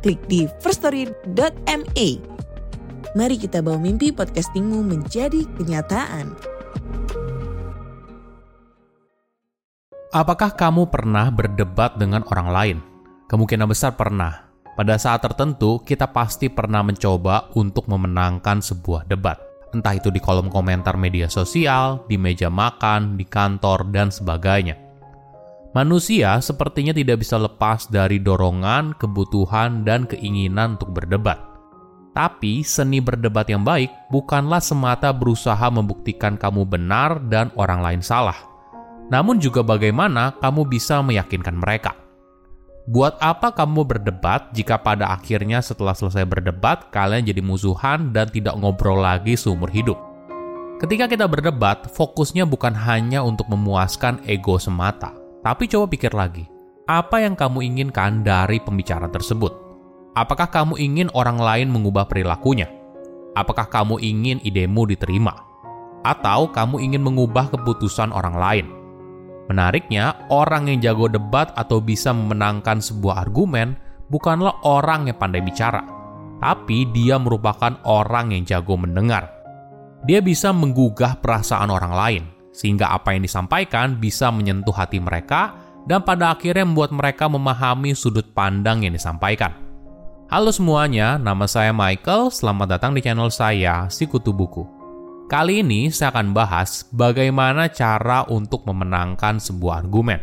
klik di firststory.me. Mari kita bawa mimpi podcastingmu menjadi kenyataan. Apakah kamu pernah berdebat dengan orang lain? Kemungkinan besar pernah. Pada saat tertentu, kita pasti pernah mencoba untuk memenangkan sebuah debat. Entah itu di kolom komentar media sosial, di meja makan, di kantor, dan sebagainya. Manusia sepertinya tidak bisa lepas dari dorongan, kebutuhan, dan keinginan untuk berdebat. Tapi seni berdebat yang baik bukanlah semata berusaha membuktikan kamu benar dan orang lain salah, namun juga bagaimana kamu bisa meyakinkan mereka. Buat apa kamu berdebat jika pada akhirnya setelah selesai berdebat kalian jadi musuhan dan tidak ngobrol lagi seumur hidup? Ketika kita berdebat, fokusnya bukan hanya untuk memuaskan ego semata, tapi coba pikir lagi, apa yang kamu inginkan dari pembicaraan tersebut? Apakah kamu ingin orang lain mengubah perilakunya? Apakah kamu ingin idemu diterima? Atau kamu ingin mengubah keputusan orang lain? Menariknya, orang yang jago debat atau bisa memenangkan sebuah argumen bukanlah orang yang pandai bicara, tapi dia merupakan orang yang jago mendengar. Dia bisa menggugah perasaan orang lain, sehingga apa yang disampaikan bisa menyentuh hati mereka dan pada akhirnya membuat mereka memahami sudut pandang yang disampaikan. Halo semuanya, nama saya Michael. Selamat datang di channel saya, Si Kutu Buku. Kali ini saya akan bahas bagaimana cara untuk memenangkan sebuah argumen.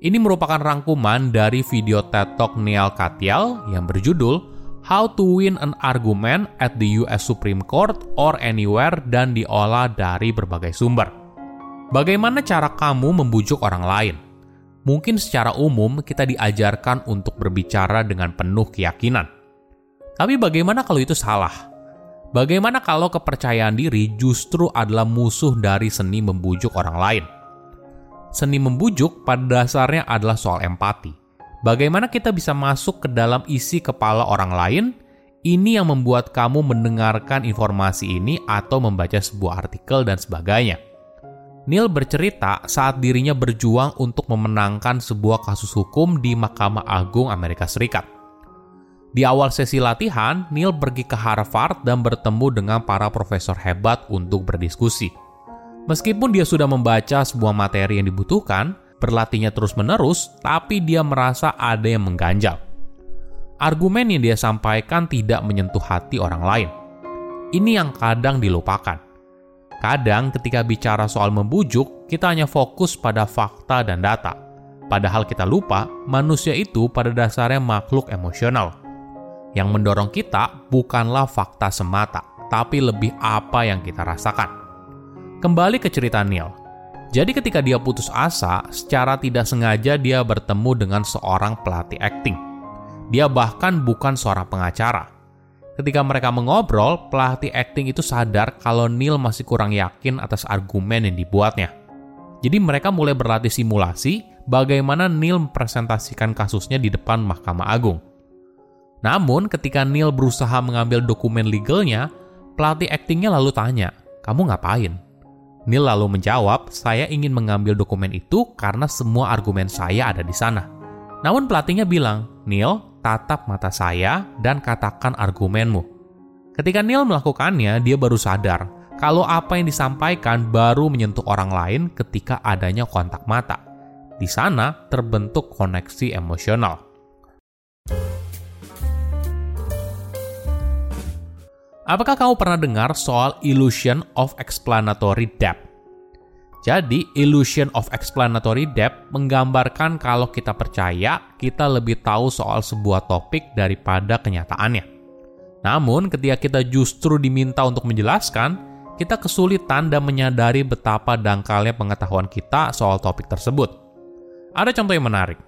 Ini merupakan rangkuman dari video TED Talk Neil Katyal yang berjudul How to Win an Argument at the US Supreme Court or Anywhere dan diolah dari berbagai sumber. Bagaimana cara kamu membujuk orang lain? Mungkin secara umum kita diajarkan untuk berbicara dengan penuh keyakinan. Tapi bagaimana kalau itu salah? Bagaimana kalau kepercayaan diri justru adalah musuh dari seni membujuk orang lain? Seni membujuk pada dasarnya adalah soal empati. Bagaimana kita bisa masuk ke dalam isi kepala orang lain? Ini yang membuat kamu mendengarkan informasi ini atau membaca sebuah artikel dan sebagainya. Neil bercerita saat dirinya berjuang untuk memenangkan sebuah kasus hukum di Mahkamah Agung Amerika Serikat. Di awal sesi latihan, Neil pergi ke Harvard dan bertemu dengan para profesor hebat untuk berdiskusi. Meskipun dia sudah membaca sebuah materi yang dibutuhkan, berlatihnya terus-menerus, tapi dia merasa ada yang mengganjal. Argumen yang dia sampaikan tidak menyentuh hati orang lain. Ini yang kadang dilupakan Kadang ketika bicara soal membujuk, kita hanya fokus pada fakta dan data. Padahal kita lupa, manusia itu pada dasarnya makhluk emosional. Yang mendorong kita bukanlah fakta semata, tapi lebih apa yang kita rasakan. Kembali ke cerita Neil. Jadi ketika dia putus asa, secara tidak sengaja dia bertemu dengan seorang pelatih akting. Dia bahkan bukan seorang pengacara, Ketika mereka mengobrol, pelatih akting itu sadar kalau Neil masih kurang yakin atas argumen yang dibuatnya. Jadi mereka mulai berlatih simulasi bagaimana Neil mempresentasikan kasusnya di depan Mahkamah Agung. Namun ketika Neil berusaha mengambil dokumen legalnya, pelatih aktingnya lalu tanya, kamu ngapain? Neil lalu menjawab, saya ingin mengambil dokumen itu karena semua argumen saya ada di sana. Namun pelatihnya bilang, Neil, tatap mata saya dan katakan argumenmu. Ketika Neil melakukannya, dia baru sadar kalau apa yang disampaikan baru menyentuh orang lain ketika adanya kontak mata. Di sana terbentuk koneksi emosional. Apakah kamu pernah dengar soal illusion of explanatory depth? Jadi, illusion of explanatory depth menggambarkan kalau kita percaya kita lebih tahu soal sebuah topik daripada kenyataannya. Namun, ketika kita justru diminta untuk menjelaskan, kita kesulitan dan menyadari betapa dangkalnya pengetahuan kita soal topik tersebut. Ada contoh yang menarik.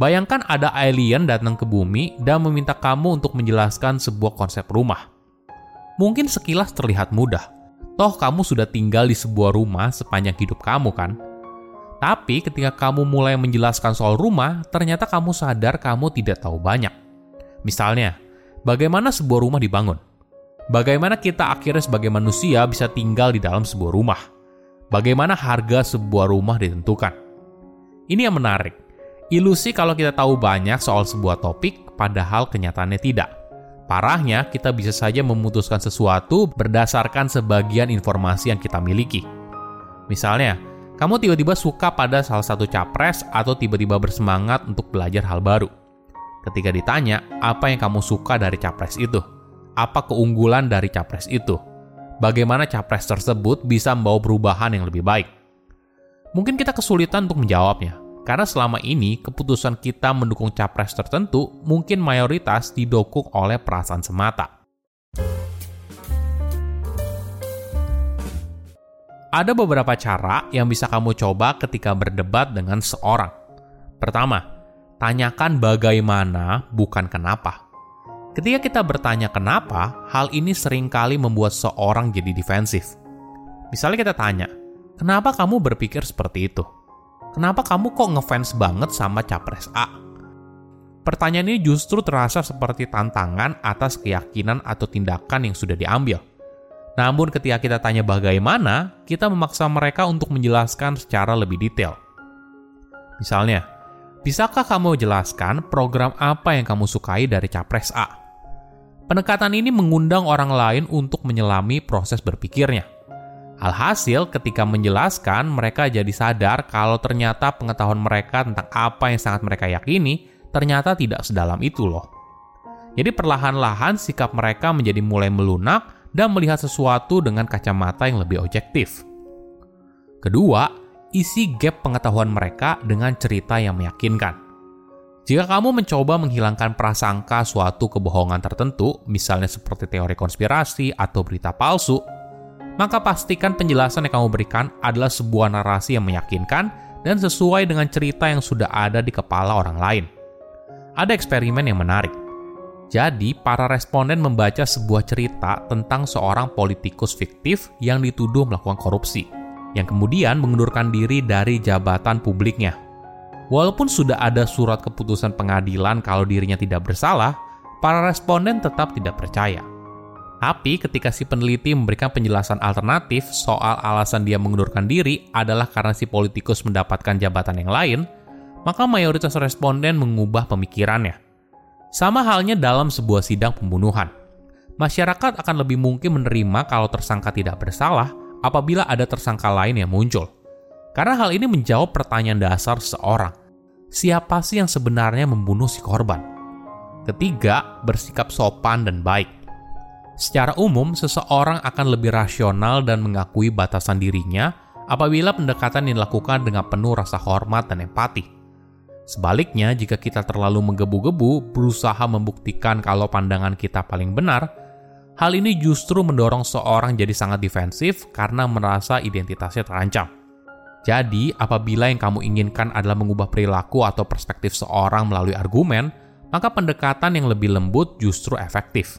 Bayangkan ada alien datang ke bumi dan meminta kamu untuk menjelaskan sebuah konsep rumah. Mungkin sekilas terlihat mudah. Toh kamu sudah tinggal di sebuah rumah sepanjang hidup kamu kan? Tapi ketika kamu mulai menjelaskan soal rumah, ternyata kamu sadar kamu tidak tahu banyak. Misalnya, bagaimana sebuah rumah dibangun? Bagaimana kita akhirnya sebagai manusia bisa tinggal di dalam sebuah rumah? Bagaimana harga sebuah rumah ditentukan? Ini yang menarik. Ilusi kalau kita tahu banyak soal sebuah topik, padahal kenyataannya tidak. Parahnya, kita bisa saja memutuskan sesuatu berdasarkan sebagian informasi yang kita miliki. Misalnya, kamu tiba-tiba suka pada salah satu capres atau tiba-tiba bersemangat untuk belajar hal baru. Ketika ditanya, apa yang kamu suka dari capres itu? Apa keunggulan dari capres itu? Bagaimana capres tersebut bisa membawa perubahan yang lebih baik? Mungkin kita kesulitan untuk menjawabnya, karena selama ini keputusan kita mendukung capres tertentu mungkin mayoritas didukung oleh perasaan semata. Ada beberapa cara yang bisa kamu coba ketika berdebat dengan seorang. Pertama, tanyakan bagaimana, bukan kenapa. Ketika kita bertanya kenapa, hal ini sering kali membuat seorang jadi defensif. Misalnya kita tanya, kenapa kamu berpikir seperti itu? Kenapa kamu kok ngefans banget sama capres A? Pertanyaan ini justru terasa seperti tantangan atas keyakinan atau tindakan yang sudah diambil. Namun ketika kita tanya bagaimana, kita memaksa mereka untuk menjelaskan secara lebih detail. Misalnya, bisakah kamu jelaskan program apa yang kamu sukai dari Capres A? Pendekatan ini mengundang orang lain untuk menyelami proses berpikirnya. Alhasil, ketika menjelaskan, mereka jadi sadar kalau ternyata pengetahuan mereka tentang apa yang sangat mereka yakini ternyata tidak sedalam itu loh. Jadi perlahan-lahan sikap mereka menjadi mulai melunak dan melihat sesuatu dengan kacamata yang lebih objektif. Kedua, isi gap pengetahuan mereka dengan cerita yang meyakinkan. Jika kamu mencoba menghilangkan prasangka suatu kebohongan tertentu, misalnya seperti teori konspirasi atau berita palsu, maka pastikan penjelasan yang kamu berikan adalah sebuah narasi yang meyakinkan dan sesuai dengan cerita yang sudah ada di kepala orang lain. Ada eksperimen yang menarik jadi, para responden membaca sebuah cerita tentang seorang politikus fiktif yang dituduh melakukan korupsi, yang kemudian mengundurkan diri dari jabatan publiknya. Walaupun sudah ada surat keputusan pengadilan kalau dirinya tidak bersalah, para responden tetap tidak percaya. Tapi ketika si peneliti memberikan penjelasan alternatif soal alasan dia mengundurkan diri adalah karena si politikus mendapatkan jabatan yang lain, maka mayoritas responden mengubah pemikirannya sama halnya dalam sebuah sidang pembunuhan. Masyarakat akan lebih mungkin menerima kalau tersangka tidak bersalah apabila ada tersangka lain yang muncul. Karena hal ini menjawab pertanyaan dasar seseorang. Siapa sih yang sebenarnya membunuh si korban? Ketiga, bersikap sopan dan baik. Secara umum, seseorang akan lebih rasional dan mengakui batasan dirinya apabila pendekatan dilakukan dengan penuh rasa hormat dan empati. Sebaliknya, jika kita terlalu menggebu-gebu berusaha membuktikan kalau pandangan kita paling benar, hal ini justru mendorong seorang jadi sangat defensif karena merasa identitasnya terancam. Jadi, apabila yang kamu inginkan adalah mengubah perilaku atau perspektif seorang melalui argumen, maka pendekatan yang lebih lembut justru efektif.